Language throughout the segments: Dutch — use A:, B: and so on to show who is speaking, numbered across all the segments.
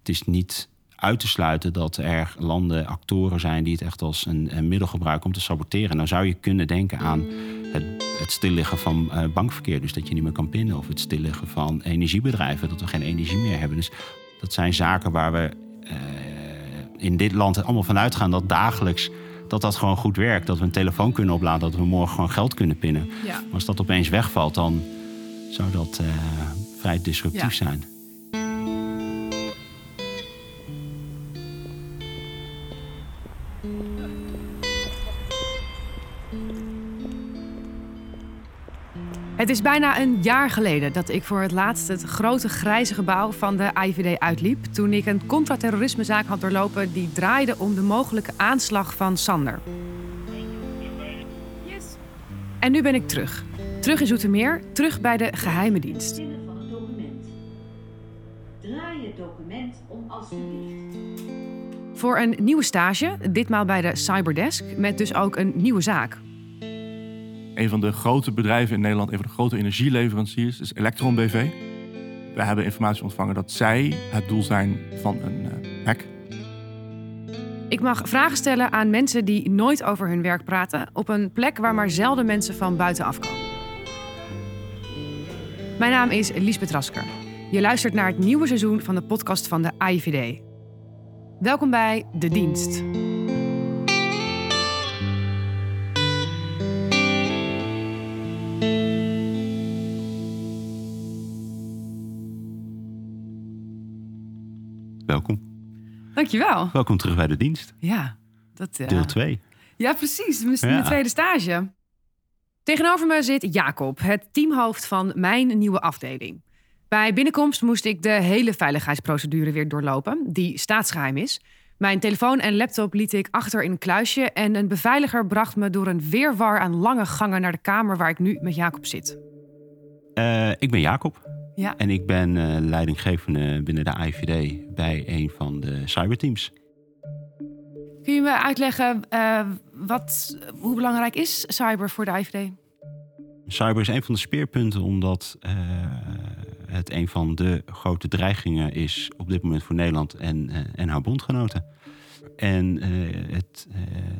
A: het is niet uit te sluiten dat er landen, actoren zijn die het echt als een, een middel gebruiken om te saboteren. Dan zou je kunnen denken aan het, het stilliggen van uh, bankverkeer, dus dat je niet meer kan pinnen, of het stilliggen van energiebedrijven, dat we geen energie meer hebben. Dus dat zijn zaken waar we uh, in dit land allemaal van uitgaan dat dagelijks dat dat gewoon goed werkt. Dat we een telefoon kunnen opladen, dat we morgen gewoon geld kunnen pinnen.
B: Ja.
A: Maar als dat opeens wegvalt, dan zou dat uh, vrij disruptief ja. zijn.
B: Het is bijna een jaar geleden dat ik voor het laatst het grote grijze gebouw van de IVD uitliep. Toen ik een contraterrorismezaak had doorlopen die draaide om de mogelijke aanslag van Sander. Yes. En nu ben ik terug. Terug in Zoetermeer, terug bij de geheime dienst.
C: van het document. Draai het document om alstublieft.
B: Voor een nieuwe stage, ditmaal bij de Cyberdesk, met dus ook een nieuwe zaak
D: een van de grote bedrijven in Nederland, een van de grote energieleveranciers, is Electron BV. We hebben informatie ontvangen dat zij het doel zijn van een uh, hack.
B: Ik mag vragen stellen aan mensen die nooit over hun werk praten, op een plek waar maar zelden mensen van buitenaf komen. Mijn naam is Liesbeth Rasker. Je luistert naar het nieuwe seizoen van de podcast van de AIVD. Welkom bij De Dienst. Dankjewel.
A: Welkom terug bij de dienst.
B: Ja. Dat, uh...
A: Deel 2.
B: Ja, precies. Misschien ja. de tweede stage. Tegenover me zit Jacob, het teamhoofd van mijn nieuwe afdeling. Bij binnenkomst moest ik de hele veiligheidsprocedure weer doorlopen, die staatsgeheim is. Mijn telefoon en laptop liet ik achter in een kluisje en een beveiliger bracht me door een weerwar aan lange gangen naar de kamer waar ik nu met Jacob zit.
A: Uh, ik ben Jacob.
B: Ja.
A: En ik ben uh, leidinggevende binnen de IVD bij een van de cyberteams.
B: Kun je me uitleggen uh, wat, hoe belangrijk is cyber voor de IVD?
A: Cyber is een van de speerpunten omdat uh, het een van de grote dreigingen is op dit moment voor Nederland en, en haar bondgenoten. En het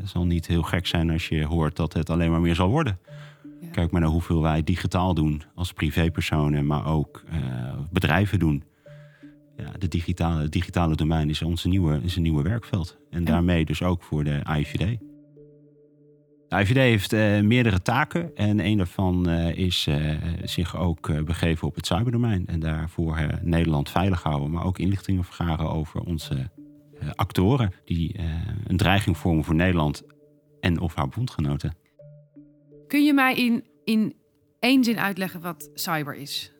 A: zal niet heel gek zijn als je hoort dat het alleen maar meer zal worden. Kijk maar naar hoeveel wij digitaal doen als privépersonen, maar ook uh, bedrijven doen. Ja, de digitale, het digitale domein is ons nieuwe, is een nieuwe werkveld. En, en daarmee dus ook voor de IVD. De IVD heeft uh, meerdere taken en een daarvan uh, is zich ook begeven op het cyberdomein. En daarvoor Nederland veilig houden, maar ook inlichtingen vergaren over onze actoren die een dreiging vormen voor Nederland en of haar bondgenoten.
B: Kun je mij in, in één zin uitleggen wat cyber is?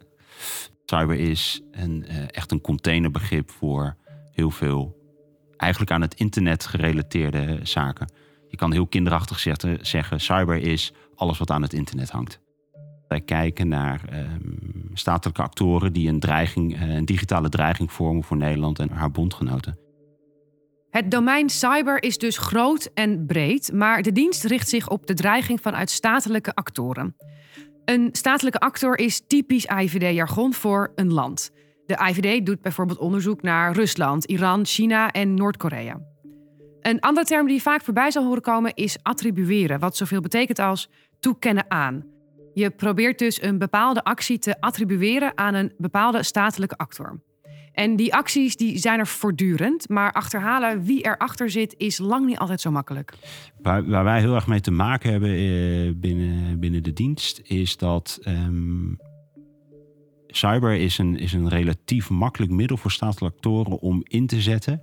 A: Cyber is een, uh, echt een containerbegrip voor heel veel eigenlijk aan het internet gerelateerde zaken. Je kan heel kinderachtig zeggen, zeggen cyber is alles wat aan het internet hangt. Wij kijken naar um, statelijke actoren die een, dreiging, uh, een digitale dreiging vormen voor Nederland en haar bondgenoten.
B: Het domein cyber is dus groot en breed, maar de dienst richt zich op de dreiging vanuit statelijke actoren. Een statelijke actor is typisch IVD-jargon voor een land. De IVD doet bijvoorbeeld onderzoek naar Rusland, Iran, China en Noord-Korea. Een andere term die vaak voorbij zal horen komen is attribueren, wat zoveel betekent als toekennen aan. Je probeert dus een bepaalde actie te attribueren aan een bepaalde statelijke actor. En die acties die zijn er voortdurend, maar achterhalen wie erachter zit is lang niet altijd zo makkelijk.
A: Waar, waar wij heel erg mee te maken hebben eh, binnen, binnen de dienst is dat um, cyber is een, is een relatief makkelijk middel voor statelijke actoren om in te zetten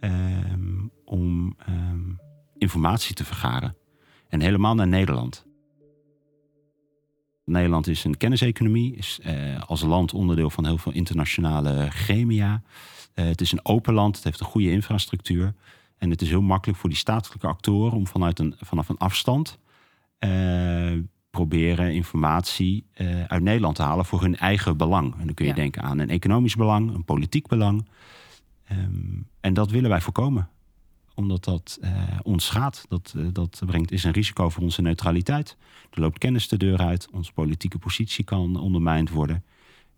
A: um, om um, informatie te vergaren. En helemaal naar Nederland. Nederland is een kenniseconomie, is uh, als land onderdeel van heel veel internationale gremia. Uh, het is een open land, het heeft een goede infrastructuur. En het is heel makkelijk voor die statelijke actoren om vanuit een, vanaf een afstand uh, proberen informatie uit Nederland te halen voor hun eigen belang. En dan kun je ja. denken aan een economisch belang, een politiek belang. Um, en dat willen wij voorkomen omdat dat uh, ons schaadt. Dat, uh, dat brengt, is een risico voor onze neutraliteit. Er loopt kennis de deur uit. Onze politieke positie kan ondermijnd worden.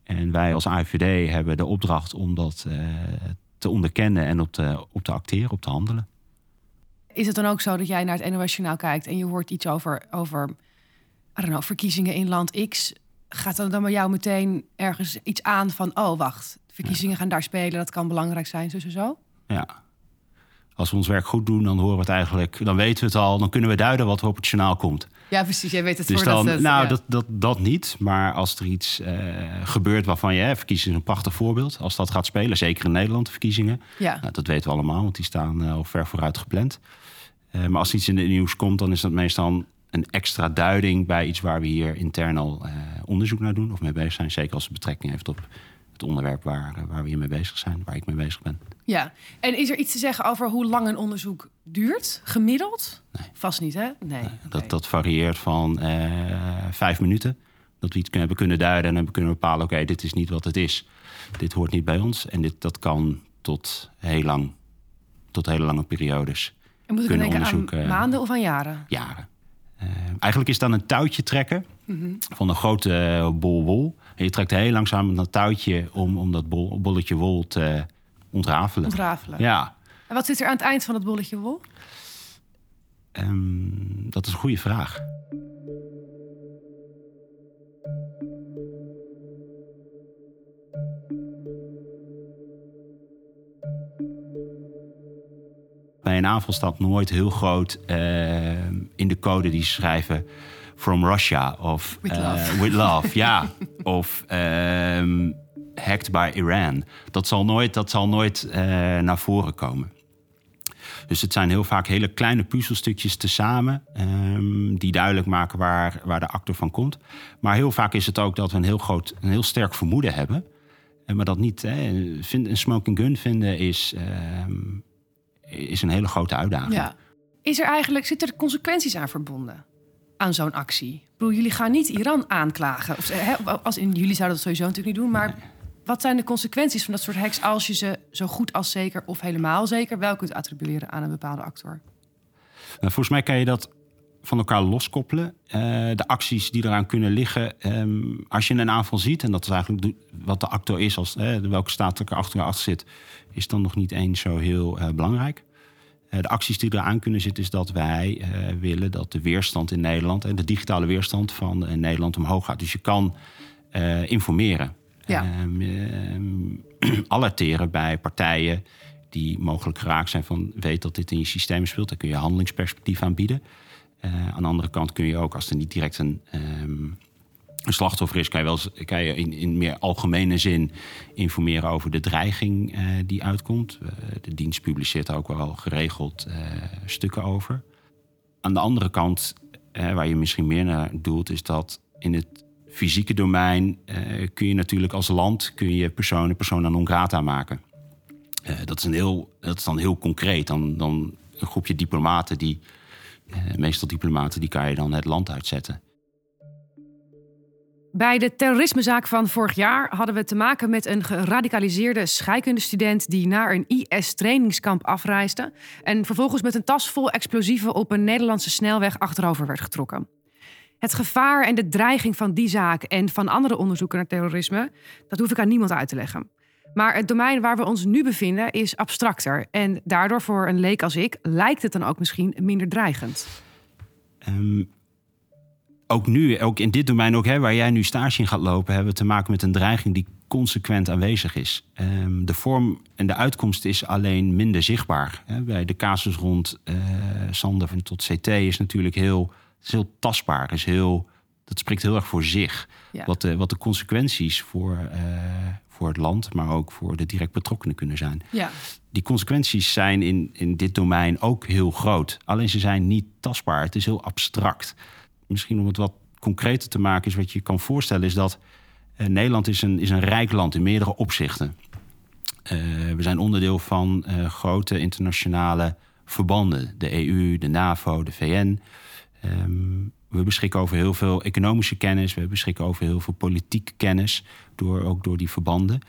A: En wij als AIVD hebben de opdracht om dat uh, te onderkennen en op te, op te acteren, op te handelen.
B: Is het dan ook zo dat jij naar het NOS Journaal kijkt en je hoort iets over, over I don't know, verkiezingen in land X? Gaat dan, dan bij jou meteen ergens iets aan van, oh wacht, verkiezingen gaan daar spelen, dat kan belangrijk zijn, zo zo zo?
A: Ja. Als we ons werk goed doen, dan horen we het eigenlijk, dan weten we het al, dan kunnen we duiden wat er op het journaal komt.
B: Ja, precies. Jij weet het
A: Dus
B: voordat
A: dan,
B: het...
A: nou,
B: ja.
A: dat, dat, dat niet. Maar als er iets eh, gebeurt waarvan je, hè, verkiezingen is een prachtig voorbeeld. Als dat gaat spelen, zeker in Nederland, de verkiezingen.
B: Ja.
A: Nou, dat weten we allemaal, want die staan eh, al ver vooruit gepland. Eh, maar als iets in het nieuws komt, dan is dat meestal een extra duiding bij iets waar we hier intern al onderzoek naar doen of mee bezig zijn. Zeker als het betrekking heeft op het onderwerp waar, eh, waar we hier mee bezig zijn, waar ik mee bezig ben.
B: Ja, en is er iets te zeggen over hoe lang een onderzoek duurt, gemiddeld? Vast niet, hè? Nee.
A: Dat, dat varieert van eh, vijf minuten. Dat we iets hebben kunnen duiden en dan kunnen bepalen: oké, dit is niet wat het is. Dit hoort niet bij ons. En dit, dat kan tot heel lang, tot hele lange periodes,
B: En moet ik
A: kunnen
B: aan
A: onderzoeken,
B: maanden of aan jaren?
A: jaren. Eh, eigenlijk is dan een touwtje trekken
B: Mhm.
A: van een grote bol wol. En je trekt heel langzaam dat touwtje om, om dat bol, bolletje wol te ontrafelen.
B: Ontrafelen.
A: Ja,
B: En wat zit er aan het eind van het bolletje wol?
A: ehm, dat is een goede vraag. Bij een aanval staat nooit heel groot eh, in de code die ze schrijven from Russia of
B: With
A: eh,
B: love.
A: with love, ja, of ehm, hacked by Iran. Dat zal nooit, dat zal nooit eh, naar voren komen. Dus het zijn heel vaak hele kleine puzzelstukjes tezamen ehm, die duidelijk maken waar, waar de actor van komt. Maar heel vaak is het ook dat we een heel groot, een heel sterk vermoeden hebben. En maar dat niet. Hè, vind, een smoking gun vinden is, ehm, is een hele grote uitdaging.
B: Ja. Is er eigenlijk, zitten er consequenties aan verbonden? Aan zo'n actie? Ik bedoel, jullie gaan niet Iran aanklagen. Of, hè, als in, jullie zouden dat sowieso natuurlijk niet doen. Maar wat zijn de consequenties van dat soort hacks... als je ze zo goed als zeker of helemaal zeker... wel kunt attribueren aan een bepaalde actor?
A: Nou, volgens mij kan je dat van elkaar loskoppelen. Eh, de acties die eraan kunnen liggen. ehm, als je een aanval ziet, en dat is eigenlijk wat de actor is, als, welke staat er achter, achter zit, is dan nog niet eens zo heel eh, belangrijk. Eh, de acties die eraan kunnen zitten, is dat wij eh, willen dat de weerstand in Nederland en de digitale weerstand van eh, Nederland omhoog gaat. Dus je kan informeren.
B: Ja.
A: Ehm, ehm, alerteren bij partijen die mogelijk geraakt zijn van weet dat dit in je systeem speelt. Dan kun je handelingsperspectief aanbieden. Aan de andere kant kun je ook, als er niet direct een, ehm, een slachtoffer is, kan je, wel, kan je in, in meer algemene zin informeren over de dreiging eh, die uitkomt. Eh, de dienst publiceert daar ook wel geregeld eh, stukken over. Aan de andere kant, waar je misschien meer naar doelt, is dat in het fysieke domein kun je natuurlijk als land kun je personen persona non grata maken. Dat, is een heel, dat dan heel concreet. Dan, dan een groepje diplomaten die, meestal diplomaten, die kan je dan het land uitzetten.
B: Bij de terrorismezaak van vorig jaar hadden we te maken met een geradicaliseerde scheikundestudent die naar een IS-trainingskamp afreisde en vervolgens met een tas vol explosieven op een Nederlandse snelweg achterover werd getrokken. Het gevaar en de dreiging van die zaak en van andere onderzoeken naar terrorisme, dat hoef ik aan niemand uit te leggen. Maar het domein waar we ons nu bevinden is abstracter en daardoor voor een leek als ik lijkt het dan ook misschien minder dreigend.
A: Ehm, ook nu, ook in dit domein, ook, hè, waar jij nu stage in gaat lopen, hebben we te maken met een dreiging die consequent aanwezig is. Ehm, de vorm en de uitkomst is alleen minder zichtbaar. Hè. Bij de casus rond eh Sander van tot CT is natuurlijk heel, is heel tastbaar. Is heel, dat spreekt heel erg voor zich.
B: Ja.
A: Wat, de, wat de consequenties voor, eh, voor het land, maar ook voor de direct betrokkenen kunnen zijn
B: Ja,
A: die consequenties zijn in, in dit domein ook heel groot. Alleen ze zijn niet tastbaar. Het is heel abstract. Misschien om het wat concreter te maken, is wat je kan voorstellen, is dat eh, Nederland is een, is een rijk land in meerdere opzichten. Eh, we zijn onderdeel van eh, grote internationale verbanden. De EU, de NAVO, de VN. Ehm, we beschikken over heel veel economische kennis. We beschikken over heel veel politieke kennis. Door, ook door die verbanden.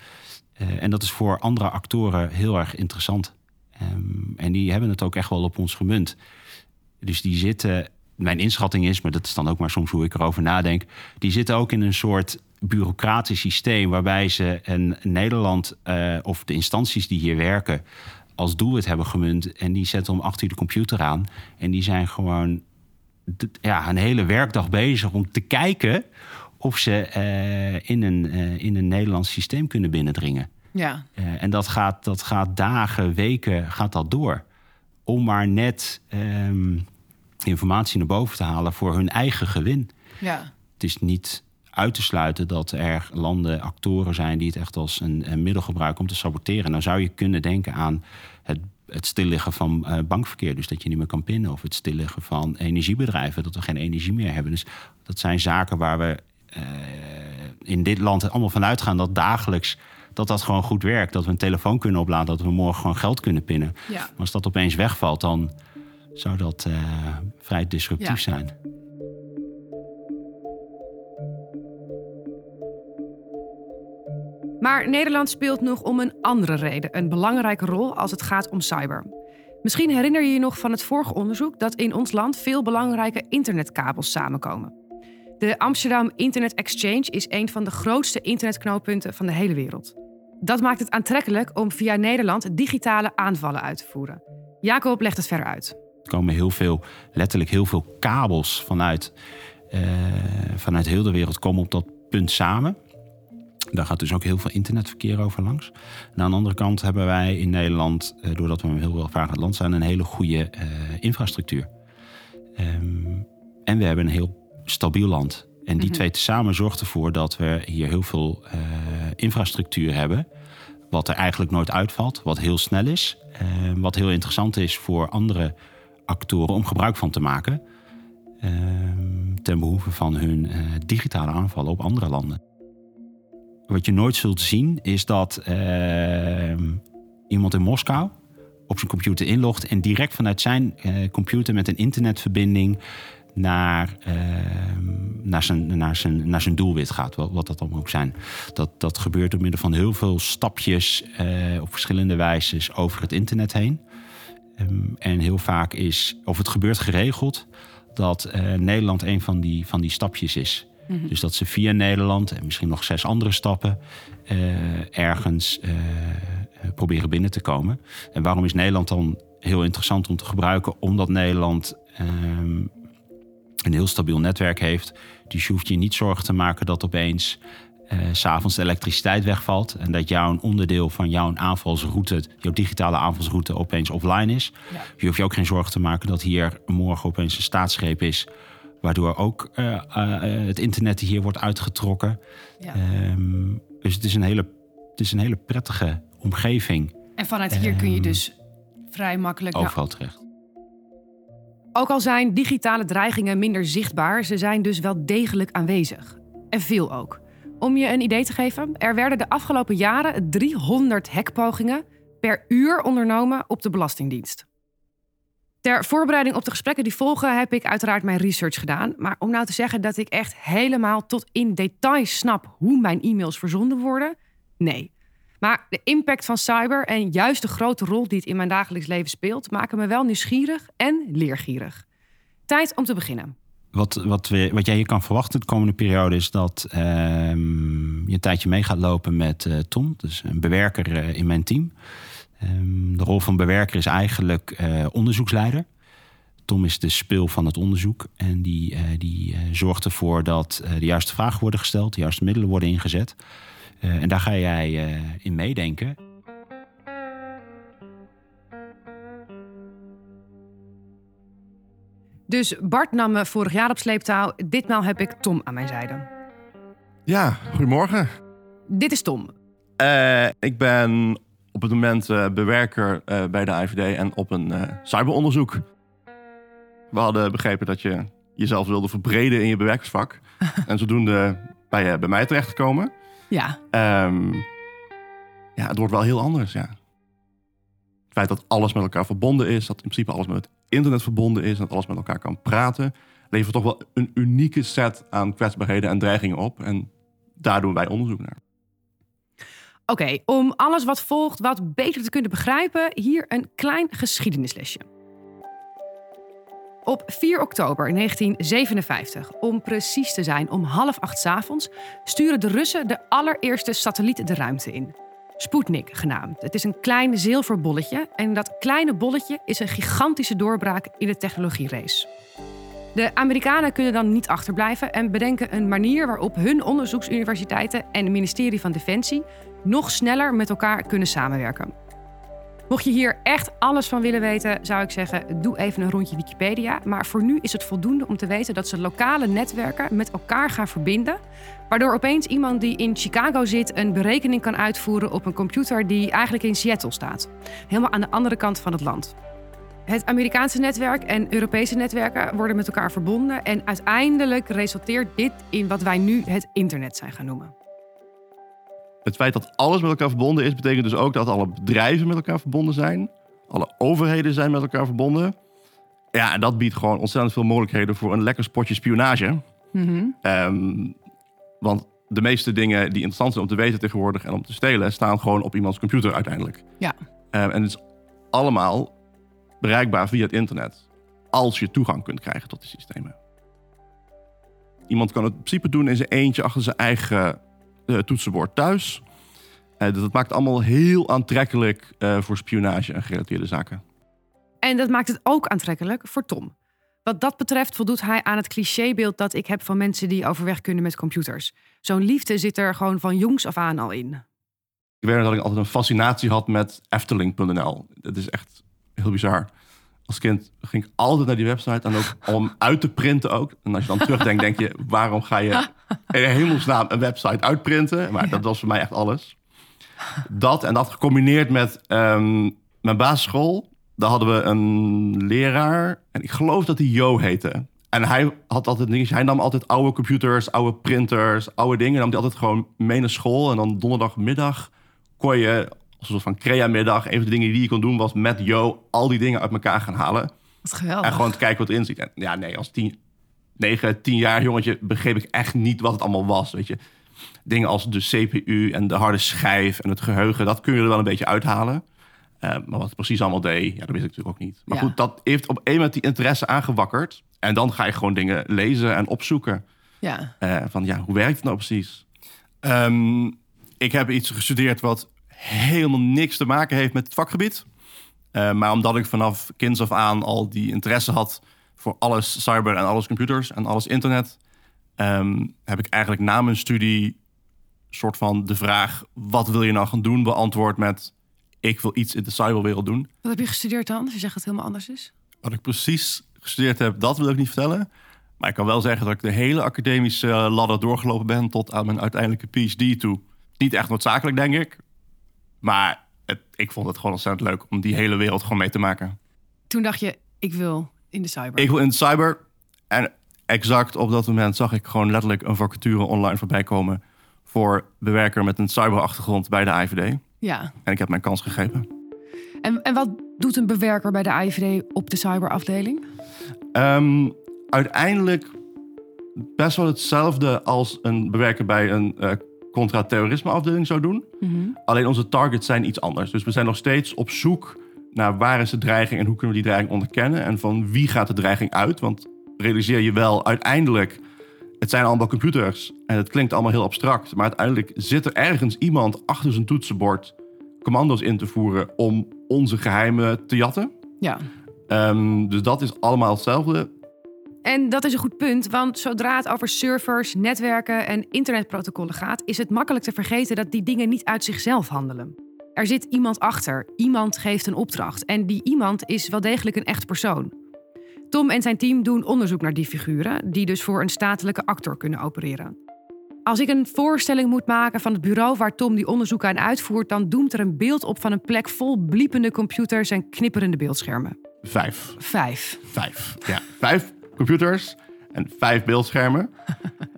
A: En dat is voor andere actoren heel erg interessant. Ehm, en die hebben het ook echt wel op ons gemunt. Dus die zitten mijn inschatting is, maar dat is dan ook maar soms hoe ik erover nadenk. Die zitten ook in een soort bureaucratisch systeem waarbij ze een Nederland uh, of de instanties die hier werken als doelwit hebben gemunt. En die zetten om acht uur de computer aan. En die zijn gewoon ja, een hele werkdag bezig om te kijken of ze uh, in, een, uh, in een Nederlands systeem kunnen binnendringen.
B: Ja.
A: En dat gaat, dat gaat dagen, weken gaat dat door. Om maar net um, informatie naar boven te halen voor hun eigen gewin.
B: Ja.
A: Het is niet uit te sluiten dat er landen, actoren zijn die het echt als een, een middel gebruiken om te saboteren. Dan zou je kunnen denken aan het, het stilliggen van uh, bankverkeer, dus dat je niet meer kan pinnen, of het stilliggen van energiebedrijven, dat we geen energie meer hebben. Dus dat zijn zaken waar we uh, in dit land allemaal van uitgaan dat dagelijks dat dat gewoon goed werkt. Dat we een telefoon kunnen opladen, dat we morgen gewoon geld kunnen pinnen.
B: Ja.
A: Maar als dat opeens wegvalt, dan zou dat uh, vrij disruptief
B: Ja.
A: zijn.
B: Maar Nederland speelt nog om een andere reden een belangrijke rol als het gaat om cyber. Misschien herinner je je nog van het vorige onderzoek dat in ons land veel belangrijke internetkabels samenkomen. De Amsterdam Internet Exchange is een van de grootste internetknooppunten van de hele wereld. Dat maakt het aantrekkelijk om via Nederland digitale aanvallen uit te voeren. Jacob legt het verder uit.
A: Er komen heel veel, letterlijk heel veel kabels vanuit, uh, vanuit heel de wereld komen op dat punt samen. Daar gaat dus ook heel veel internetverkeer over langs. En aan de andere kant hebben wij in Nederland, uh, doordat we een heel welvarend land zijn, een hele goede uh, infrastructuur. Um, en we hebben een heel stabiel land. En die mm -hmm. twee tezamen zorgt ervoor dat we hier heel veel infrastructuur hebben. Wat er eigenlijk nooit uitvalt, wat heel snel is. Uh, wat heel interessant is voor andere actoren om gebruik van te maken. Uh, ten behoeve van hun uh, digitale aanvallen op andere landen. Wat je nooit zult zien is dat ehm, iemand in Moskou op zijn computer inlogt en direct vanuit zijn uh, computer met een internetverbinding naar, uh, naar, zijn, naar, zijn, naar zijn doelwit gaat, wat, wat dat dan ook zijn. Dat, dat gebeurt door middel van heel veel stapjes uh, op verschillende wijzes over het internet heen. Um, en heel vaak is, of het gebeurt geregeld, dat uh, Nederland een van die, van die stapjes is. Mm -hmm. Dus dat ze via Nederland en misschien nog zes andere stappen ergens proberen binnen te komen. En waarom is Nederland dan heel interessant om te gebruiken? Omdat Nederland um, een heel stabiel netwerk heeft. Dus je hoeft je niet zorgen te maken dat opeens uh, s'avonds de elektriciteit wegvalt. En dat jouw onderdeel van jouw aanvalsroute, jouw digitale aanvalsroute, opeens offline is.
B: Ja.
A: Je hoeft je ook geen zorgen te maken dat hier morgen opeens een staatsgreep is. Waardoor ook uh, uh, het internet hier wordt uitgetrokken.
B: Ja.
A: Um, dus het is, een hele, het is een hele prettige omgeving.
B: En vanuit hier kun je dus vrij makkelijk...
A: Overal terecht.
B: Ook al zijn digitale dreigingen minder zichtbaar, ze zijn dus wel degelijk aanwezig. En veel ook. Om je een idee te geven, er werden de afgelopen jaren 300 hackpogingen per uur ondernomen op de Belastingdienst. Ter voorbereiding op de gesprekken die volgen heb ik uiteraard mijn research gedaan. Maar om nou te zeggen dat ik echt helemaal tot in detail snap hoe mijn e-mails verzonden worden, nee. Maar de impact van cyber en juist de grote rol die het in mijn dagelijks leven speelt, maken me wel nieuwsgierig en leergierig. Tijd om te beginnen.
A: Wat, wat, wat jij hier kan verwachten de komende periode is dat uh, je een tijdje mee gaat lopen met uh, Tom, dus een bewerker uh, in mijn team. Um, de rol van bewerker is eigenlijk uh, onderzoeksleider. Tom is de spil van het onderzoek en die, die zorgt ervoor dat de juiste vragen worden gesteld, de juiste middelen worden ingezet. en daar ga jij in meedenken.
B: Dus Bart nam me vorig jaar op sleeptouw. Ditmaal heb ik Tom aan mijn zijde.
D: Ja, goedemorgen.
B: Dit is Tom.
D: Uh, ik ben op het moment uh, bewerker uh, bij de IVD en op een cyberonderzoek. We hadden begrepen dat je jezelf wilde verbreden in je bewerkersvak. en zodoende bij, je bij mij terechtgekomen.
B: Ja.
D: Um, ja, het wordt wel heel anders, ja. Het feit dat alles met elkaar verbonden is, dat in principe alles met het internet verbonden is en alles met elkaar kan praten, levert toch wel een unieke set aan kwetsbaarheden en dreigingen op. En daar doen wij onderzoek naar.
B: Oké, om alles wat volgt wat beter te kunnen begrijpen, hier een klein geschiedenislesje. Op 4 oktober 1957, om precies te zijn om half acht 's avonds, sturen de Russen de allereerste satelliet de ruimte in. Sputnik genaamd. Het is een klein zilverbolletje en dat kleine bolletje is een gigantische doorbraak in de technologierace. De Amerikanen kunnen dan niet achterblijven en bedenken een manier waarop hun onderzoeksuniversiteiten en het ministerie van Defensie nog sneller met elkaar kunnen samenwerken. Mocht je hier echt alles van willen weten, zou ik zeggen: doe even een rondje Wikipedia. Maar voor nu is het voldoende om te weten dat ze lokale netwerken met elkaar gaan verbinden. Waardoor opeens iemand die in Chicago zit een berekening kan uitvoeren op een computer die eigenlijk in Seattle staat. Helemaal aan de andere kant van het land. Het Amerikaanse netwerk en Europese netwerken worden met elkaar verbonden. En uiteindelijk resulteert dit in wat wij nu het internet zijn gaan noemen.
D: Het feit dat alles met elkaar verbonden is, betekent dus ook dat alle bedrijven met elkaar verbonden zijn. Alle overheden zijn met elkaar verbonden. Ja, en dat biedt gewoon ontzettend veel mogelijkheden voor een lekker spotje spionage. Ehm, want de meeste dingen die interessant zijn om te weten tegenwoordig en om te stelen, staan gewoon op iemands computer uiteindelijk.
B: Ja.
D: Ehm, en het is allemaal bereikbaar via het internet. Als je toegang kunt krijgen tot die systemen. Iemand kan het in principe doen in zijn eentje achter zijn eigen eh, toetsenbord thuis. Eh, dus dat maakt allemaal heel aantrekkelijk eh, voor spionage en gerelateerde zaken.
B: En dat maakt het ook aantrekkelijk voor Tom. Wat dat betreft voldoet hij aan het clichébeeld dat ik heb van mensen die overweg kunnen met computers. Zo'n liefde zit er gewoon van jongs af aan al in.
D: Ik weet dat ik altijd een fascinatie had met Efteling.nl. Dat is echt heel bizar. Als kind ging ik altijd naar die website en ook om uit te printen ook. En als je dan terugdenkt, denk je, waarom ga je in hemelsnaam een website uitprinten? Maar dat was voor mij echt alles. Dat en dat gecombineerd met ehm, mijn basisschool. Daar hadden we een leraar en ik geloof dat hij Jo heette. En hij had altijd dingen. Hij nam altijd oude computers, oude printers, oude dingen. Nam hij altijd gewoon mee naar school. En dan donderdagmiddag kon je als een soort van crea-middag. Een van de dingen die je kon doen was met Jo al die dingen uit elkaar gaan halen.
B: Wat geweldig.
D: En gewoon te kijken wat erin zit. En ja, nee, als tien, negen, tien jaar jongetje begreep ik echt niet wat het allemaal was. Weet je, dingen als de CPU en de harde schijf en het geheugen, dat kun je er wel een beetje uithalen. Eh, maar wat het precies allemaal deed, ja, dat wist ik natuurlijk ook niet. Maar
B: Ja.
D: goed, dat heeft op een moment die interesse aangewakkerd. En dan ga je gewoon dingen lezen en opzoeken.
B: Ja.
D: Eh, van ja, hoe werkt het nou precies?
E: Ehm, ik heb iets gestudeerd wat helemaal niks te maken heeft met het vakgebied. Eh, maar omdat ik vanaf kinds af aan al die interesse had voor alles cyber en alles computers en alles internet, ehm, heb ik eigenlijk na mijn studie soort van de vraag: wat wil je nou gaan doen? beantwoord met: ik wil iets in de cyberwereld doen.
B: Wat heb je gestudeerd dan? Als je zegt dat het helemaal anders is.
E: Wat ik precies gestudeerd heb, dat wil ik niet vertellen. Maar ik kan wel zeggen dat ik de hele academische ladder doorgelopen ben tot aan mijn uiteindelijke PhD toe. Niet echt noodzakelijk, denk ik. Maar het, ik vond het gewoon ontzettend leuk om die hele wereld gewoon mee te maken.
B: Toen dacht je, ik wil in de cyber.
E: Ik wil in de cyber. En exact op dat moment zag ik gewoon letterlijk een vacature online voorbij komen voor bewerker met een cyberachtergrond bij de IVD.
B: Ja.
E: En ik heb mijn kans gegrepen.
B: En, en wat doet een bewerker bij de IVD op de cyberafdeling?
D: Ehm, uiteindelijk best wel hetzelfde als een bewerker bij een eh contra-terrorisme afdeling zou doen. Alleen onze targets zijn iets anders. Dus we zijn nog steeds op zoek naar waar is de dreiging en hoe kunnen we die dreiging onderkennen. En van wie gaat de dreiging uit. Want realiseer je wel, uiteindelijk, het zijn allemaal computers. En het klinkt allemaal heel abstract. Maar uiteindelijk zit er ergens iemand achter zijn toetsenbord commando's in te voeren om onze geheimen te jatten.
B: Ja.
D: Ehm, dus dat is allemaal hetzelfde.
B: En dat is een goed punt, want zodra het over servers, netwerken en internetprotocollen gaat, is het makkelijk te vergeten dat die dingen niet uit zichzelf handelen. Er zit iemand achter, iemand geeft een opdracht en die iemand is wel degelijk een echt persoon. Tom en zijn team doen onderzoek naar die figuren, die dus voor een statelijke actor kunnen opereren. Als ik een voorstelling moet maken van het bureau waar Tom die onderzoeken aan uitvoert, dan doemt er een beeld op van een plek vol bliepende computers en knipperende beeldschermen.
D: Vijf.
B: Vijf.
D: Vijf. Ja, vijf computers en vijf beeldschermen.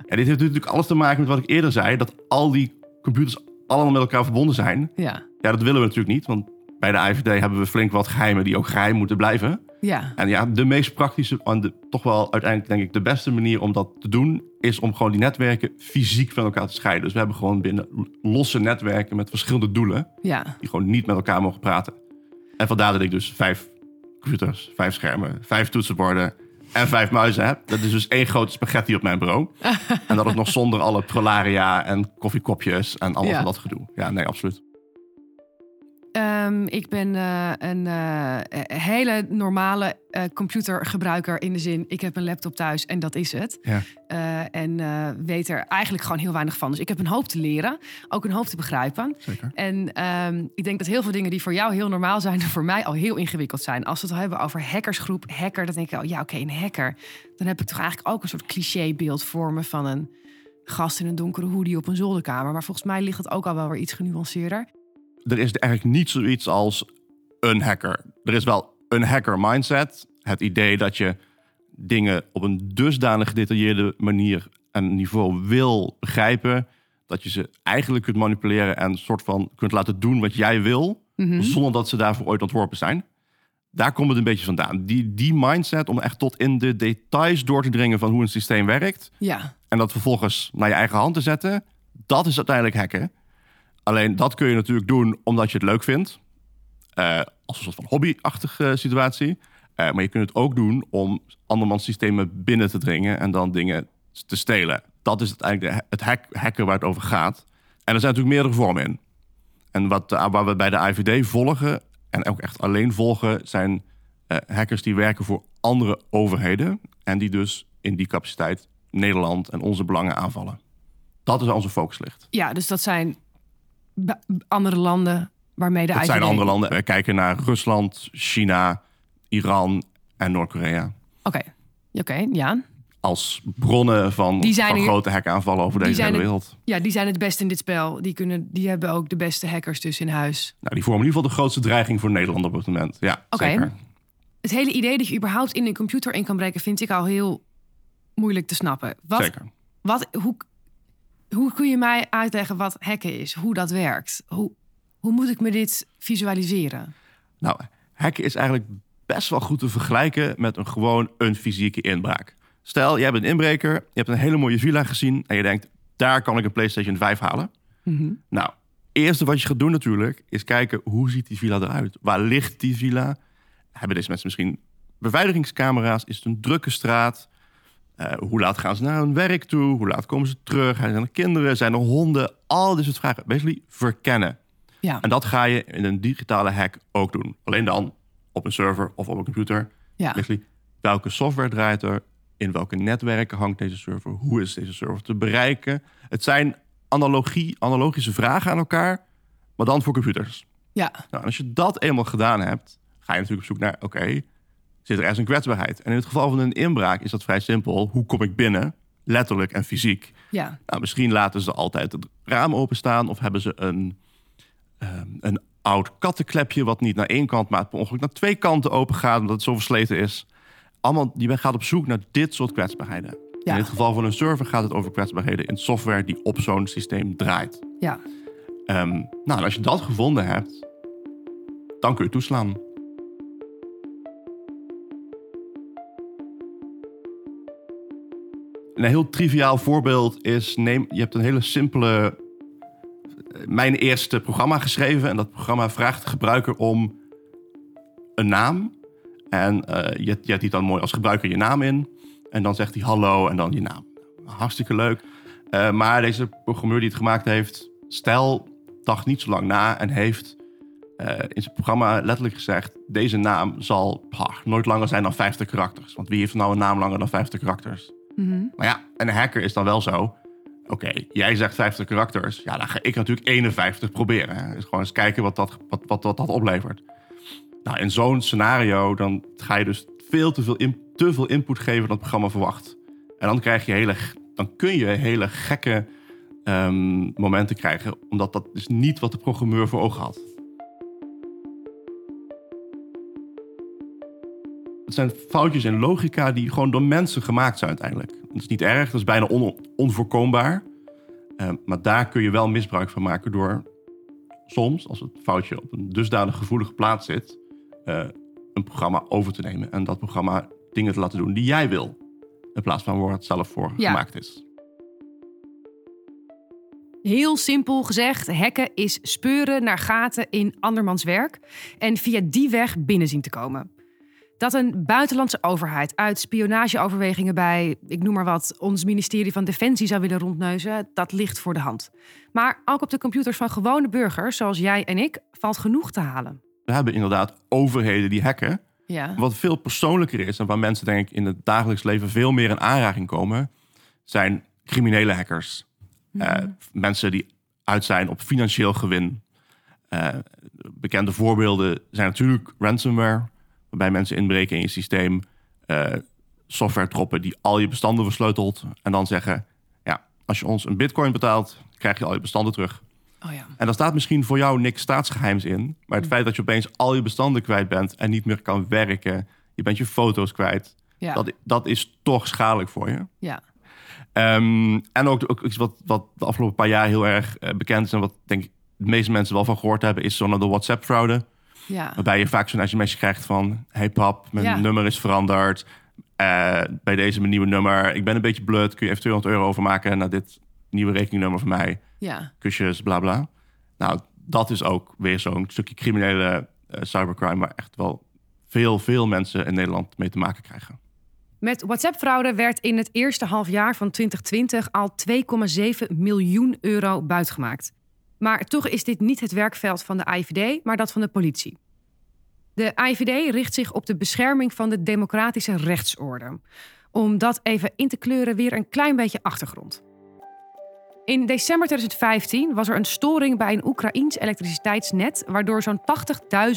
D: en dit heeft natuurlijk alles te maken met wat ik eerder zei: dat al die computers allemaal met elkaar verbonden zijn.
B: Ja.
D: Ja, dat willen we natuurlijk niet, want bij de IVD hebben we flink wat geheimen die ook geheim moeten blijven.
B: Ja.
D: En ja, de meest praktische en de, toch wel uiteindelijk denk ik de beste manier om dat te doen, is om gewoon die netwerken fysiek van elkaar te scheiden. Dus we hebben gewoon binnen losse netwerken met verschillende doelen,
B: Ja.
D: die gewoon niet met elkaar mogen praten. En vandaar dat ik dus vijf computers, vijf schermen, vijf toetsenborden en vijf muizen heb. Dat is dus één grote spaghetti op mijn bureau. en dat is nog zonder alle prolaria en koffiekopjes en allemaal
B: Ja.
D: dat gedoe. Ja, nee, absoluut.
B: Ehm, ik ben eh, een eh, hele normale eh, computergebruiker in de zin, ik heb een laptop thuis en dat is het.
D: Ja.
B: Eh, en eh, weet er eigenlijk gewoon heel weinig van. Dus ik heb een hoop te leren, ook een hoop te begrijpen.
D: Zeker.
B: En ehm, ik denk dat heel veel dingen die voor jou heel normaal zijn, voor mij al heel ingewikkeld zijn. Als we het hebben over hackersgroep, hacker, dan denk ik, oh ja, oké, een hacker. Dan heb ik toch eigenlijk ook een soort clichébeeld voor me van een gast in een donkere hoodie op een zolderkamer. Maar volgens mij ligt het ook al wel weer iets genuanceerder.
D: Er is eigenlijk niet zoiets als een hacker. Er is wel een hacker mindset. Het idee dat je dingen op een dusdanig gedetailleerde manier en niveau wil begrijpen. Dat je ze eigenlijk kunt manipuleren en een soort van kunt laten doen wat jij wil.
B: Mhm.
D: Zonder dat ze daarvoor ooit ontworpen zijn. Daar komt het een beetje vandaan. Die, die mindset om echt tot in de details door te dringen van hoe een systeem werkt.
B: Ja,
D: En dat vervolgens naar je eigen hand te zetten. Dat is uiteindelijk hacken. Alleen dat kun je natuurlijk doen omdat je het leuk vindt. Eh, als een soort van hobbyachtige situatie. Eh, maar je kunt het ook doen om andermans systemen binnen te dringen en dan dingen te stelen. Dat is uiteindelijk de, het hack, hacken waar het over gaat. En er zijn natuurlijk meerdere vormen in. En wat, eh, waar we bij de IVD volgen, en ook echt alleen volgen, zijn hackers die werken voor andere overheden. En die dus in die capaciteit Nederland en onze belangen aanvallen. Dat is onze focus ligt.
B: ja dus dat zijn andere landen waarmee de
D: Dat zijn andere landen. We kijken naar Rusland, China, Iran en Noord-Korea.
B: Oké, oké, ja.
D: Als bronnen van,
B: Die zijn
D: van
B: er-
D: grote hackaanvallen over deze hele
B: er-
D: wereld.
B: Ja, die zijn het beste in dit spel. Die, kunnen, die hebben ook de beste hackers dus in huis.
D: Nou, die vormen in ieder geval de grootste dreiging voor Nederland op het moment. Ja,
B: Oké.
D: zeker.
B: Het hele idee dat je überhaupt in een computer in kan breken... vind ik al heel moeilijk te snappen. Wat,
D: zeker.
B: Wat, hoe, hoe kun je mij uitleggen wat hacken is? Hoe dat werkt? Hoe, hoe moet ik me dit visualiseren?
D: Nou, hacken is eigenlijk best wel goed te vergelijken met een gewoon een fysieke inbraak. Stel, jij bent een inbreker, je hebt een hele mooie villa gezien en je denkt, daar kan ik een PlayStation 5 halen. Nou, eerste wat je gaat doen natuurlijk, is kijken hoe ziet die villa eruit? Waar ligt die villa? Hebben deze mensen misschien beveiligingscamera's? Is het een drukke straat? Eh, hoe laat gaan ze naar hun werk toe? Hoe laat komen ze terug? Zijn er kinderen? Zijn er honden? Al dit soort vragen. Basically verkennen.
B: Ja,
D: En dat ga je in een digitale hack ook doen. Alleen dan op een server of op een computer.
B: ja.
D: Basically, welke software draait er? In welke netwerken hangt deze server? Hoe is deze server te bereiken? Het zijn analogie, analogische vragen aan elkaar, maar dan voor computers.
B: ja.
D: Nou, als je dat eenmaal gedaan hebt, ga je natuurlijk op zoek naar, oké, zit er ergens een kwetsbaarheid? En in het geval van een inbraak is dat vrij simpel. Hoe kom ik binnen? Letterlijk en fysiek.
B: ja.
D: Nou, misschien laten ze altijd het raam openstaan of hebben ze een, ehm, een oud kattenklepje wat niet naar één kant, maar per ongeluk naar twee kanten open gaat omdat het zo versleten is. Allemaal, je gaat op zoek naar dit soort kwetsbaarheden.
B: Ja.
D: In het geval van een server gaat het over kwetsbaarheden in software die op zo'n systeem draait.
B: ja.
D: Ehm, nou, als je dat gevonden hebt, dan kun je toeslaan. Een heel triviaal voorbeeld is: neem, je hebt een hele simpele. eh, Mijn eerste programma geschreven. En dat programma vraagt de gebruiker om een naam. En eh, je, je typt dan mooi als gebruiker je naam in. En dan zegt hij hallo en dan je naam. Hartstikke leuk. Eh, maar deze programmeur die het gemaakt heeft, stel, dacht niet zo lang na en heeft in zijn programma letterlijk gezegd: deze naam zal nooit langer zijn dan 50 karakters. Want wie heeft nou een naam langer dan 50 karakters?
B: Mhm.
D: Maar ja, en een hacker is dan wel zo. Oké, jij zegt 50 karakters. Ja, dan ga ik natuurlijk 51 proberen. Dus gewoon eens kijken wat dat, wat, wat, dat oplevert. Nou, in zo'n scenario dan ga je dus veel te veel, in, te veel input geven dan het programma verwacht. En dan krijg je hele, dan kun je hele gekke ehm, momenten krijgen, omdat dat is niet wat de programmeur voor ogen had. Het zijn foutjes in logica die gewoon door mensen gemaakt zijn uiteindelijk. Dat is niet erg, dat is bijna on- onvoorkombaar. Eh, maar daar kun je wel misbruik van maken door soms, als het foutje op een dusdanig gevoelige plaats zit, eh, een programma over te nemen. En dat programma dingen te laten doen die jij wil. In plaats van waar het zelf voor
B: Ja.
D: gemaakt is.
B: Heel simpel gezegd, hacken is speuren naar gaten in andermans werk en via die weg binnen zien te komen. Dat een buitenlandse overheid uit spionageoverwegingen bij, ik noem maar wat, ons ministerie van Defensie zou willen rondneuzen, dat ligt voor de hand. Maar ook op de computers van gewone burgers, zoals jij en ik, valt genoeg te halen.
D: We hebben inderdaad overheden die hacken.
B: Ja.
D: Wat veel persoonlijker is en waar mensen denk ik in het dagelijks leven veel meer in aanraking komen, zijn criminele hackers. Eh, mensen die uit zijn op financieel gewin. Eh, bekende voorbeelden zijn natuurlijk ransomware, waarbij mensen inbreken in je systeem, eh software troppen die al je bestanden versleutelt en dan zeggen, ja, als je ons een bitcoin betaalt, krijg je al je bestanden terug.
B: Oh ja.
D: En daar staat misschien voor jou niks staatsgeheims in. Maar het feit dat je opeens al je bestanden kwijt bent en niet meer kan werken, je bent je foto's kwijt,
B: Ja.
D: dat, dat is toch schadelijk voor je.
B: ja.
D: Ehm, en ook, ook iets wat, wat de afgelopen paar jaar heel erg eh, bekend is en wat denk ik de meeste mensen wel van gehoord hebben, is zo'n de WhatsApp-fraude.
B: Ja.
D: Waarbij je vaak zo'n sms krijgt van: Hey pap, mijn
B: Ja.
D: nummer is veranderd. Eh, bij deze mijn nieuwe nummer. Ik ben een beetje blut. Kun je even 200 euro overmaken naar dit nieuwe rekeningnummer van mij?
B: Ja.
D: kusjes, bla bla. Nou, dat is ook weer zo'n stukje criminele eh, cybercrime waar echt wel veel, veel mensen in Nederland mee te maken krijgen.
B: Met WhatsApp-fraude werd in het eerste halfjaar van 2020 al 2,7 miljoen euro buitgemaakt. Maar toch is dit niet het werkveld van de AIVD, maar dat van de politie. De AIVD richt zich op de bescherming van de democratische rechtsorde. Om dat even in te kleuren, weer een klein beetje achtergrond. In december 2015 was er een storing bij een Oekraïns elektriciteitsnet, waardoor zo'n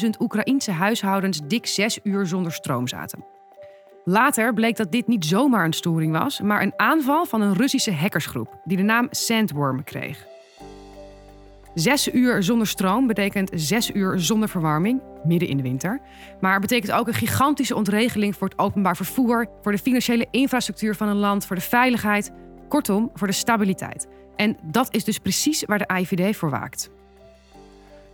B: 80.000 Oekraïense huishoudens dik zes uur zonder stroom zaten. Later bleek dat dit niet zomaar een storing was, maar een aanval van een Russische hackersgroep die de naam Sandworm kreeg. Zes uur zonder stroom betekent zes uur zonder verwarming, midden in de winter. Maar betekent ook een gigantische ontregeling voor het openbaar vervoer, voor de financiële infrastructuur van een land, voor de veiligheid, kortom, voor de stabiliteit. En dat is dus precies waar de AIVD voor waakt.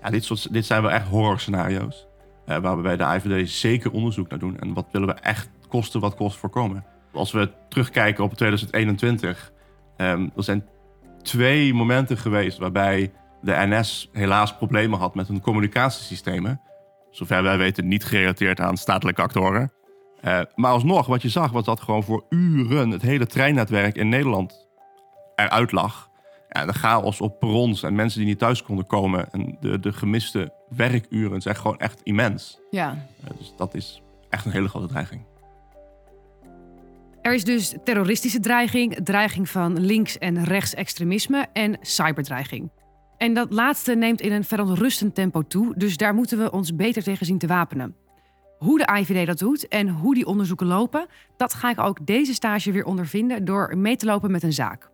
D: Ja, dit, dit zijn wel echt horrorscenario's. eh waar we bij de IVD zeker onderzoek naar doen. En wat willen we echt kosten wat kost voorkomen. Als we terugkijken op 2021. ehm, er zijn twee momenten geweest waarbij de NS helaas problemen had met hun communicatiesystemen. Zover wij weten niet gerelateerd aan statelijke actoren. Eh, maar alsnog, wat je zag, was dat gewoon voor uren het hele treinnetwerk in Nederland eruit lag. Ja, de chaos op perrons en mensen die niet thuis konden komen. En de, de gemiste werkuren zijn gewoon echt immens.
B: Ja.
D: Eh, dus dat is echt een hele grote dreiging.
B: Er is dus terroristische dreiging, dreiging van links- en rechtsextremisme en cyberdreiging. En dat laatste neemt in een verontrustend tempo toe, dus daar moeten we ons beter tegen zien te wapenen. Hoe de IVD dat doet en hoe die onderzoeken lopen, dat ga ik ook deze stage weer ondervinden door mee te lopen met een zaak.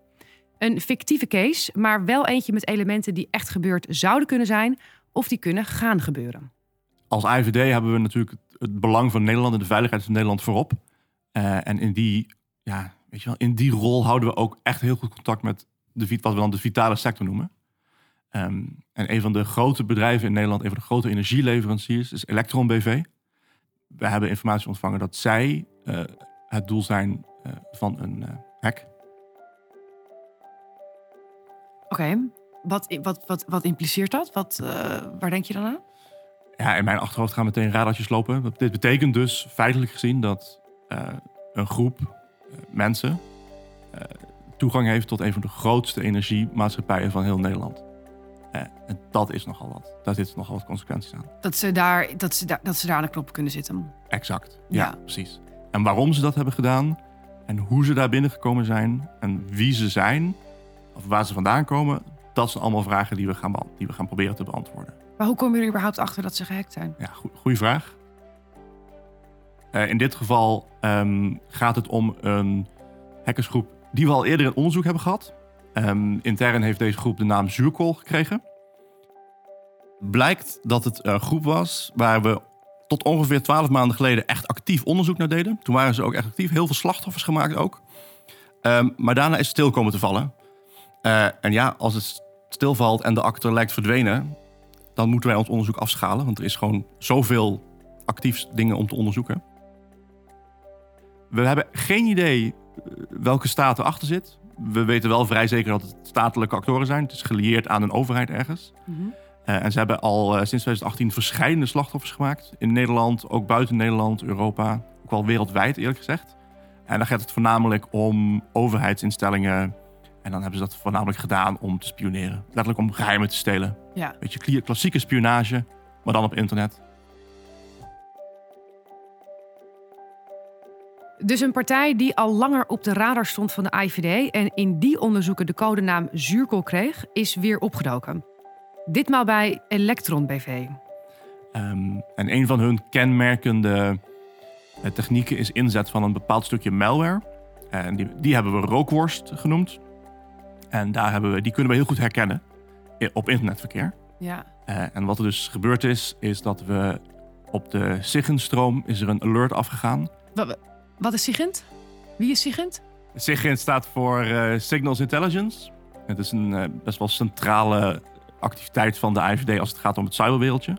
B: Een fictieve case, maar wel eentje met elementen die echt gebeurd zouden kunnen zijn of die kunnen gaan gebeuren.
D: Als IVD hebben we natuurlijk het, belang van Nederland en de veiligheid van Nederland voorop. Eh, en in die, ja, weet je wel, in die rol houden we ook echt heel goed contact met de, wat we dan de vitale sector noemen. Ehm, en een van de grote bedrijven in Nederland, een van de grote energieleveranciers, is Electron BV. We hebben informatie ontvangen dat zij eh, het doel zijn eh, van een eh, hack.
B: Oké, wat, wat, wat, wat impliceert dat? Wat, waar denk je dan aan?
D: Ja, in mijn achterhoofd gaan meteen radartjes lopen. Dit betekent dus feitelijk gezien dat een groep mensen toegang heeft tot een van de grootste energiemaatschappijen van heel Nederland. En dat is nogal wat. Daar zitten nogal wat consequenties aan.
B: Dat ze daar, dat ze daar, dat ze daar aan de knop kunnen zitten.
D: Exact. Ja,
B: Ja.
D: precies. En waarom ze dat hebben gedaan en hoe ze daar binnengekomen zijn en wie ze zijn of waar ze vandaan komen, dat zijn allemaal vragen die we gaan, die we gaan proberen te beantwoorden.
B: Maar hoe komen jullie überhaupt achter dat ze gehackt zijn?
D: Ja, goede vraag. Eh, in dit geval ehm, gaat het om een hackersgroep die we al eerder in onderzoek hebben gehad. Ehm, intern heeft deze groep de naam Zuurkool gekregen. Blijkt dat het een groep was waar we tot ongeveer twaalf maanden geleden echt actief onderzoek naar deden. Toen waren ze ook echt actief, heel veel slachtoffers gemaakt ook. Ehm, maar daarna is het stil komen te vallen. Eh, en ja, als het stilvalt en de actor lijkt verdwenen, dan moeten wij ons onderzoek afschalen. Want er is gewoon zoveel actief dingen om te onderzoeken. We hebben geen idee eh, welke staat erachter zit. We weten wel vrij zeker dat het statelijke actoren zijn. Het is gelieerd aan een overheid ergens. Eh, en ze hebben al eh, sinds 2018 verschillende slachtoffers gemaakt. In Nederland, ook buiten Nederland, Europa. Ook wel wereldwijd eerlijk gezegd. En dan gaat het voornamelijk om overheidsinstellingen. En dan hebben ze dat voornamelijk gedaan om te spioneren. Letterlijk om geheimen te stelen.
B: Ja.
D: Weet je, kla- klassieke spionage, maar dan op internet.
B: Dus een partij die al langer op de radar stond van de IVD en in die onderzoeken de codenaam Zuurkool kreeg, is weer opgedoken. Ditmaal bij Electron BV.
D: Ehm, en een van hun kenmerkende eh, technieken is inzet van een bepaald stukje malware. En die, die hebben we rookworst genoemd. En daar hebben we, die kunnen we heel goed herkennen op internetverkeer.
B: Ja.
D: Eh, en wat er dus gebeurd is, is dat we op de Siggenstroom is er een alert afgegaan.
B: Wat is Sigint? Wie is Sigint?
D: SIGINT staat voor eh, Signals Intelligence. Het is een eh, best wel centrale activiteit van de IVD als het gaat om het cyberwereldje.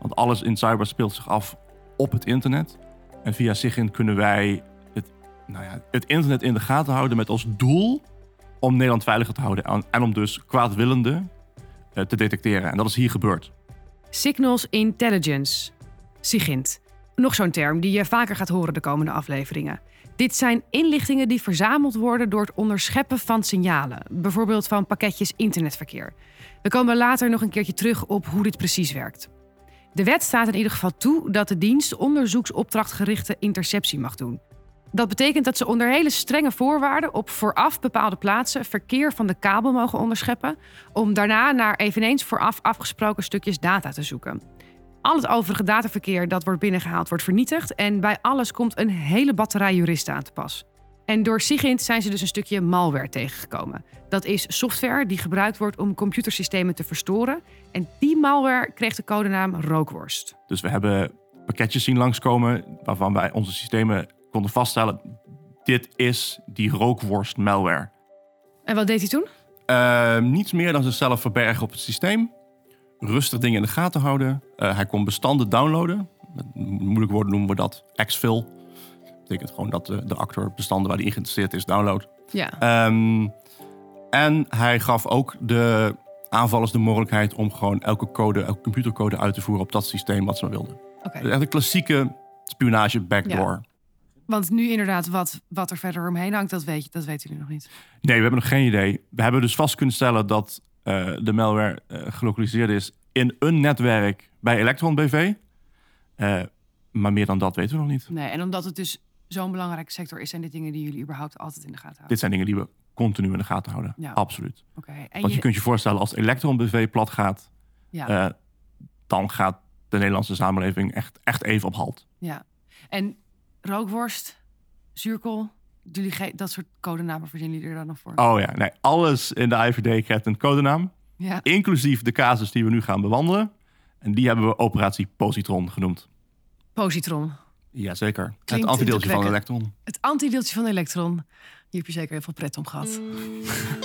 D: Want alles in cyber speelt zich af op het internet. En via SIGINT kunnen wij het, nou ja, het internet in de gaten houden met als doel om Nederland veiliger te houden. En, om dus kwaadwillenden eh, te detecteren. En dat is hier gebeurd.
B: Signals Intelligence. SIGINT. Nog zo'n term die je vaker gaat horen de komende afleveringen. Dit zijn inlichtingen die verzameld worden door het onderscheppen van signalen, bijvoorbeeld van pakketjes internetverkeer. We komen later nog een keertje terug op hoe dit precies werkt. De wet staat in ieder geval toe dat de dienst onderzoeksopdrachtgerichte interceptie mag doen. Dat betekent dat ze onder hele strenge voorwaarden op vooraf bepaalde plaatsen verkeer van de kabel mogen onderscheppen, om daarna naar eveneens vooraf afgesproken stukjes data te zoeken. Al het overige dataverkeer dat wordt binnengehaald wordt vernietigd en bij alles komt een hele batterij juristen aan te pas. En door SIGINT zijn ze dus een stukje malware tegengekomen. Dat is software die gebruikt wordt om computersystemen te verstoren. En die malware kreeg de codenaam rookworst.
D: Dus we hebben pakketjes zien langskomen waarvan wij onze systemen konden vaststellen... dit is die rookworst malware.
B: En wat deed hij toen?
D: Uh, niets meer dan zichzelf verbergen op het systeem. Rustig dingen in de gaten houden. Uh, hij kon bestanden downloaden. Moeilijk woorden noemen we dat exfil. Dat betekent gewoon dat de, de actor bestanden waar hij in geïnteresseerd is downloadt.
B: Ja.
D: Um, en hij gaf ook de aanvallers de mogelijkheid om gewoon elke code, elke computercode uit te voeren op dat systeem wat ze maar wilden.
B: Okay.
D: Echt een klassieke spionage backdoor.
B: Ja. Want nu inderdaad, wat, wat er verder omheen hangt, dat, weet dat weten jullie nog niet.
D: Nee, we hebben nog geen idee. We hebben dus vast kunnen stellen dat uh, de malware uh, gelokaliseerd is in een netwerk bij Electron BV. Uh, maar meer dan dat weten we nog niet.
B: Nee, en omdat het dus zo'n belangrijke sector is, zijn dit dingen die jullie überhaupt altijd in de gaten houden?
D: Dit zijn dingen die we continu in de gaten houden.
B: Ja.
D: Absoluut.
B: Okay.
D: Want je... je kunt je voorstellen, als Electron BV plat gaat,
B: ja.
D: dan gaat de Nederlandse samenleving echt, echt even op halt.
B: Ja. En rookworst, zuurkool, jullie dat soort codenamen verzinnen jullie er dan nog voor?
D: Oh ja, nee, alles in de IVD krijgt een codenaam.
B: Ja.
D: Inclusief de casus die we nu gaan bewandelen. En die hebben we operatie Positron genoemd.
B: Positron.
D: Jazeker. Het antideeltje van elektron.
B: Het antideeltje van elektron. Hier heb je zeker heel veel pret om gehad.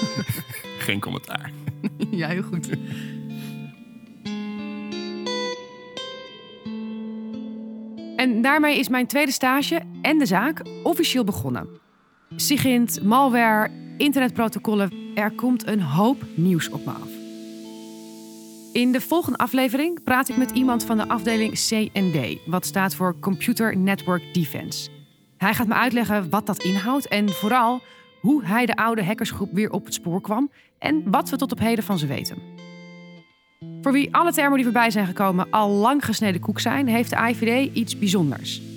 D: Geen commentaar.
B: ja, heel goed. En daarmee is mijn tweede stage en de zaak officieel begonnen. Sigint, malware, internetprotocollen. Er komt een hoop nieuws op me af. In de volgende aflevering praat ik met iemand van de afdeling CND, wat staat voor Computer Network Defense. Hij gaat me uitleggen wat dat inhoudt en vooral hoe hij de oude hackersgroep weer op het spoor kwam en wat we tot op heden van ze weten. Voor wie alle termen die voorbij zijn gekomen al lang gesneden koek zijn, heeft de IVD iets bijzonders.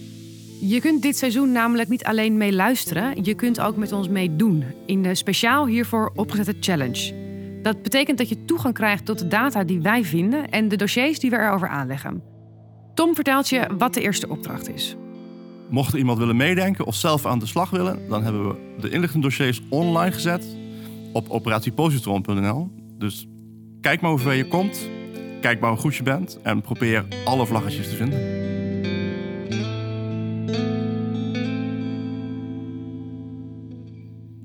B: Je kunt dit seizoen namelijk niet alleen meeluisteren, je kunt ook met ons meedoen in de speciaal hiervoor opgezette challenge. Dat betekent dat je toegang krijgt tot de data die wij vinden en de dossiers die we erover aanleggen. Tom vertelt je wat de eerste opdracht is.
D: Mocht er iemand willen meedenken of zelf aan de slag willen, dan hebben we de inlichtingdossiers online gezet op operatiepositron.nl. Dus kijk maar hoe ver je komt, kijk maar hoe goed je bent en probeer alle vlaggetjes te vinden.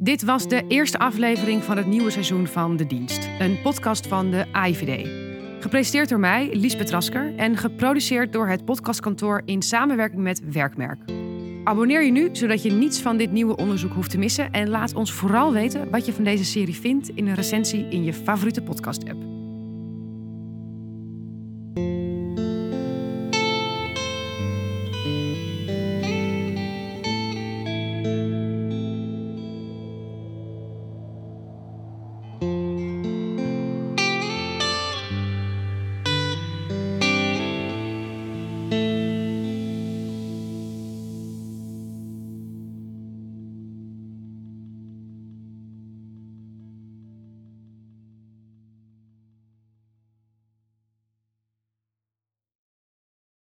B: Dit was de eerste aflevering van het nieuwe seizoen van De Dienst, een podcast van de IVD. Gepresenteerd door mij, Liesbeth Rasker, en geproduceerd door het podcastkantoor in samenwerking met Werkmerk. Abonneer je nu, zodat je niets van dit nieuwe onderzoek hoeft te missen. En laat ons vooral weten wat je van deze serie vindt in een recensie in je favoriete podcast-app.